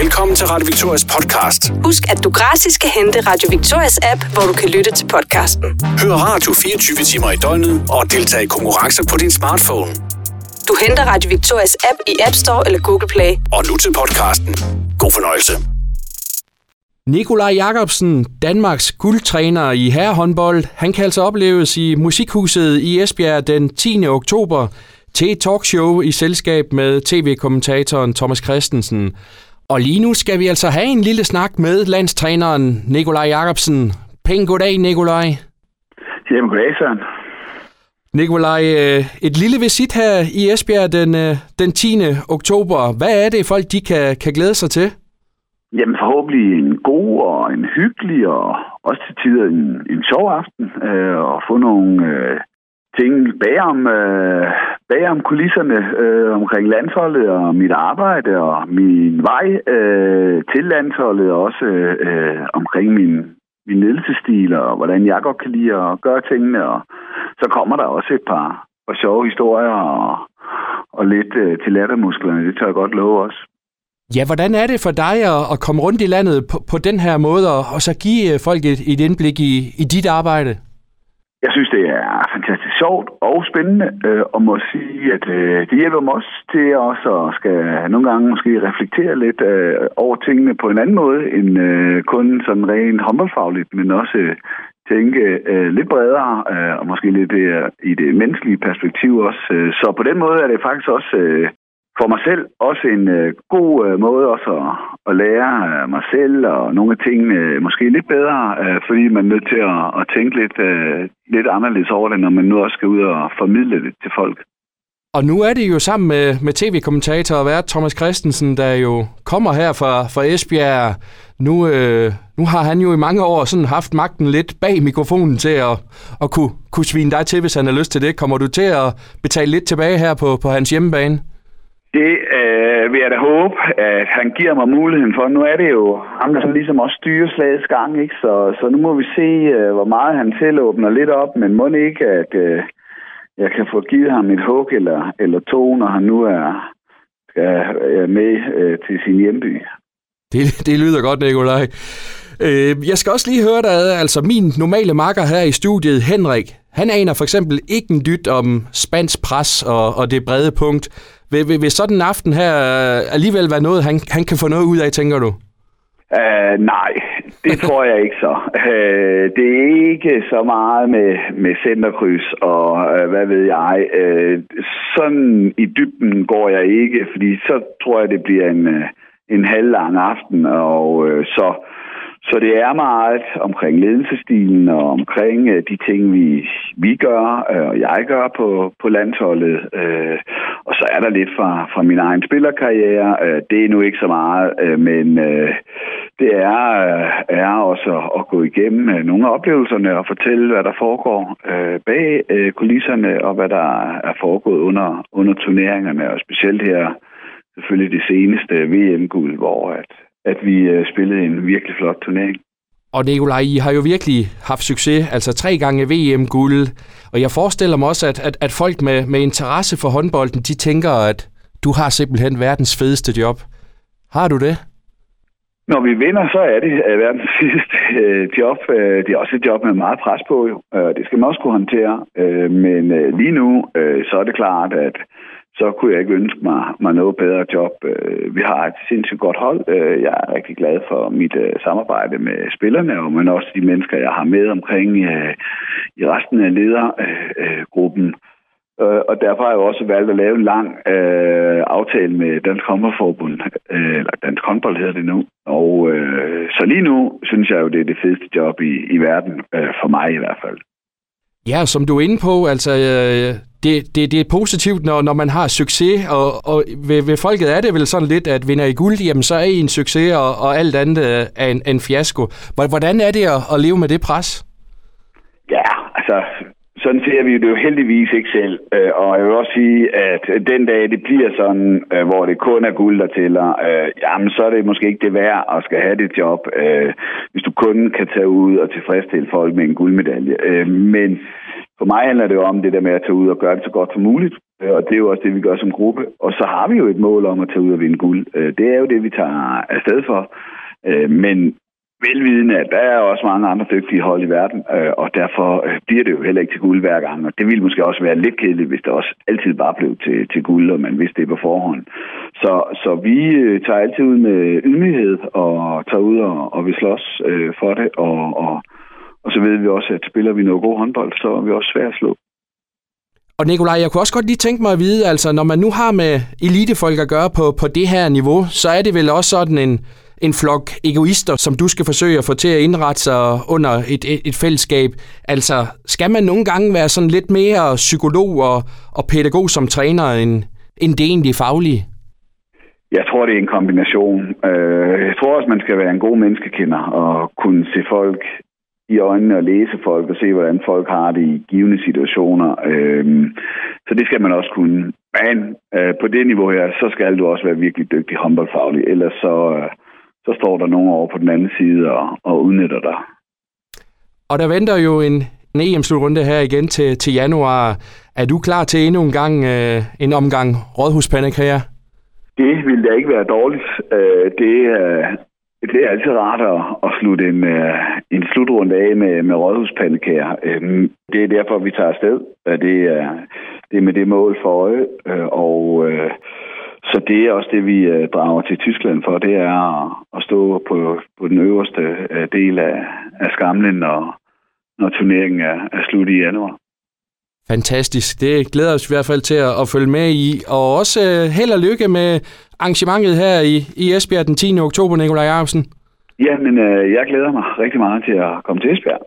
Velkommen til Radio Victorias podcast. Husk, at du gratis kan hente Radio Victorias app, hvor du kan lytte til podcasten. Hør radio 24 timer i døgnet og deltage i konkurrencer på din smartphone. Du henter Radio Victorias app i App Store eller Google Play. Og nu til podcasten. God fornøjelse. Nikolaj Jakobsen, Danmarks guldtræner i herrehåndbold, han kan altså opleves i Musikhuset i Esbjerg den 10. oktober til et talkshow i selskab med tv-kommentatoren Thomas Christensen. Og lige nu skal vi altså have en lille snak med landstræneren Nikolaj Jakobsen. Pæn goddag, Nikolaj. Jamen, goddag, Søren. Nikolaj, øh, et lille visit her i Esbjerg den, øh, den 10. oktober. Hvad er det, folk de kan, kan glæde sig til? Jamen forhåbentlig en god og en hyggelig og også til tider en, en sjov aften. Øh, og få nogle øh, ting bagom, øh, bagom kulisserne øh, omkring landsholdet og mit arbejde og min vej øh, til landsholdet og også øh, omkring min, min ledelsesstil og hvordan jeg godt kan lide at gøre tingene. Og så kommer der også et par, par sjove historier og, og lidt øh, til lattermusklerne. Det tør jeg godt love også. Ja, hvordan er det for dig at, at komme rundt i landet på, på den her måde, og, og så give øh, folk et, et indblik i, i dit arbejde? Jeg synes, det er fantastisk sjovt og spændende, øh, og må sige, at øh, det hjælper mig også til også at skal nogle gange måske reflektere lidt øh, over tingene på en anden måde, end øh, kun sådan rent håndboldfagligt, men også øh, tænke øh, lidt bredere, øh, og måske lidt øh, i det menneskelige perspektiv også. Øh, så på den måde er det faktisk også øh, for mig selv også en øh, god øh, måde også at, at lære mig selv og nogle af tingene måske lidt bedre, øh, fordi man er nødt til at, at tænke lidt, øh, lidt anderledes over det, når man nu også skal ud og formidle det til folk. Og nu er det jo sammen med, med tv-kommentator og vært Thomas Christensen, der jo kommer her fra, fra Esbjerg. Nu, øh, nu har han jo i mange år sådan haft magten lidt bag mikrofonen til at, at kunne, kunne svine dig til, hvis han har lyst til det. Kommer du til at betale lidt tilbage her på, på hans hjemmebane? Det øh, vil jeg da håbe, at han giver mig muligheden for. Nu er det jo ham, der sådan ligesom også styrer slagets gang, ikke? Så, så nu må vi se, øh, hvor meget han tilåbner lidt op, men må ikke, at øh, jeg kan få givet ham et hug eller, eller to, når han nu er, skal, er med øh, til sin hjemby. Det, det lyder godt, Nikolaj. Øh, jeg skal også lige høre dig, altså min normale makker her i studiet, Henrik, han aner for eksempel ikke en dyt om spansk pres og, og det brede punkt. Vil, vil, vil sådan en aften her alligevel være noget, han, han kan få noget ud af, tænker du? Uh, nej, det tror jeg ikke så. Uh, det er ikke så meget med, med centerkryds og uh, hvad ved jeg. Uh, sådan i dybden går jeg ikke, fordi så tror jeg, det bliver en, uh, en halvlang aften. Og uh, så så det er meget omkring ledelsestilen og omkring øh, de ting, vi, vi gør øh, og jeg gør på, på landsholdet. Øh, og så er der lidt fra, fra min egen spillerkarriere. Øh, det er nu ikke så meget, øh, men øh, det er, øh, er også at, at gå igennem øh, nogle af oplevelserne og fortælle, hvad der foregår øh, bag øh, kulisserne og hvad der er foregået under, under turneringerne. Og specielt her selvfølgelig det seneste VM-guld, hvor at at vi øh, spillede en virkelig flot turnering. Og Nikolaj, I har jo virkelig haft succes, altså tre gange VM-guld, og jeg forestiller mig også, at, at, at folk med, med interesse for håndbolden, de tænker, at du har simpelthen verdens fedeste job. Har du det? Når vi vinder, så er det øh, verdens sidste øh, job. Øh, det er også et job med meget pres på, jo. Det skal man også kunne håndtere. Men lige nu, så er det klart, at så kunne jeg ikke ønske mig, mig noget bedre job. Øh, vi har et sindssygt godt hold. Øh, jeg er rigtig glad for mit øh, samarbejde med spillerne, men også de mennesker, jeg har med omkring i resten af ledergruppen. Og derfor har jeg også valgt at lave en lang øh, aftale med Dansk Håndboldforbund, øh, eller Dansk Håndbold hedder det nu. Og øh, så lige nu synes jeg jo, det er det fedeste job i, i verden, øh, for mig i hvert fald. Ja, som du er inde på, altså øh, det, det, det er positivt, når, når man har succes, og, og ved, ved folket er det vel sådan lidt, at vinder I guld, jamen så er I en succes, og, og alt andet øh, er en, en fiasko. Hvordan er det at, at leve med det pres? Ja, altså sådan ser vi det jo heldigvis ikke selv. Øh, og jeg vil også sige, at den dag det bliver sådan, øh, hvor det kun er guld, der tæller, øh, jamen så er det måske ikke det værd at skal have det job, hvis du kun kan tage ud og tilfredsstille folk med en guldmedalje. Men for mig handler det jo om det der med at tage ud og gøre det så godt som muligt. og det er jo også det, vi gør som gruppe. Og så har vi jo et mål om at tage ud og vinde guld. Det er jo det, vi tager afsted for. Men velvidende, at der er også mange andre dygtige hold i verden, øh, og derfor øh, bliver det jo heller ikke til guld hver gang. Og det ville måske også være lidt kedeligt, hvis det også altid bare blev til, til guld, og man vidste det på forhånd. Så, så vi øh, tager altid ud med ydmyghed og tager ud og, og vi slås øh, for det, og, og, og så ved vi også, at spiller vi noget god håndbold, så er vi også svært at slå. Og Nikolaj, jeg kunne også godt lige tænke mig at vide, altså når man nu har med elitefolk at gøre på, på det her niveau, så er det vel også sådan en, en flok egoister, som du skal forsøge at få til at indrette sig under et, et, et fællesskab. Altså, skal man nogle gange være sådan lidt mere psykolog og, og pædagog som træner, end, end det egentlig faglige? Jeg tror, det er en kombination. Øh, jeg tror også, man skal være en god menneskekender og kunne se folk i øjnene og læse folk og se, hvordan folk har det i givende situationer. Øh, så det skal man også kunne. Men øh, på det niveau her, så skal du også være virkelig dygtig håndboldfaglig, ellers så, så står der nogen over på den anden side og, og udnytter dig. Og der venter jo en, en EM-slutrunde her igen til, til januar. Er du klar til endnu en gang øh, en omgang rådhuspandekager? Det ville da ikke være dårligt. Øh, det, det er altid rart at, at slutte en, uh, en slutrunde af med, med rådhuspandekager. Um, det er derfor, vi tager afsted. Det er, det er med det mål for øje. Uh, og uh, så det er også det, vi uh, drager til Tyskland for. Det er stå på, på den øverste uh, del af, af skamlen, når, når turneringen er, er slut i januar. Fantastisk. Det glæder os i hvert fald til at, at følge med i. Og også uh, held og lykke med arrangementet her i, i Esbjerg den 10. oktober, Nikolaj Jacobsen. Ja, men uh, jeg glæder mig rigtig meget til at komme til Esbjerg.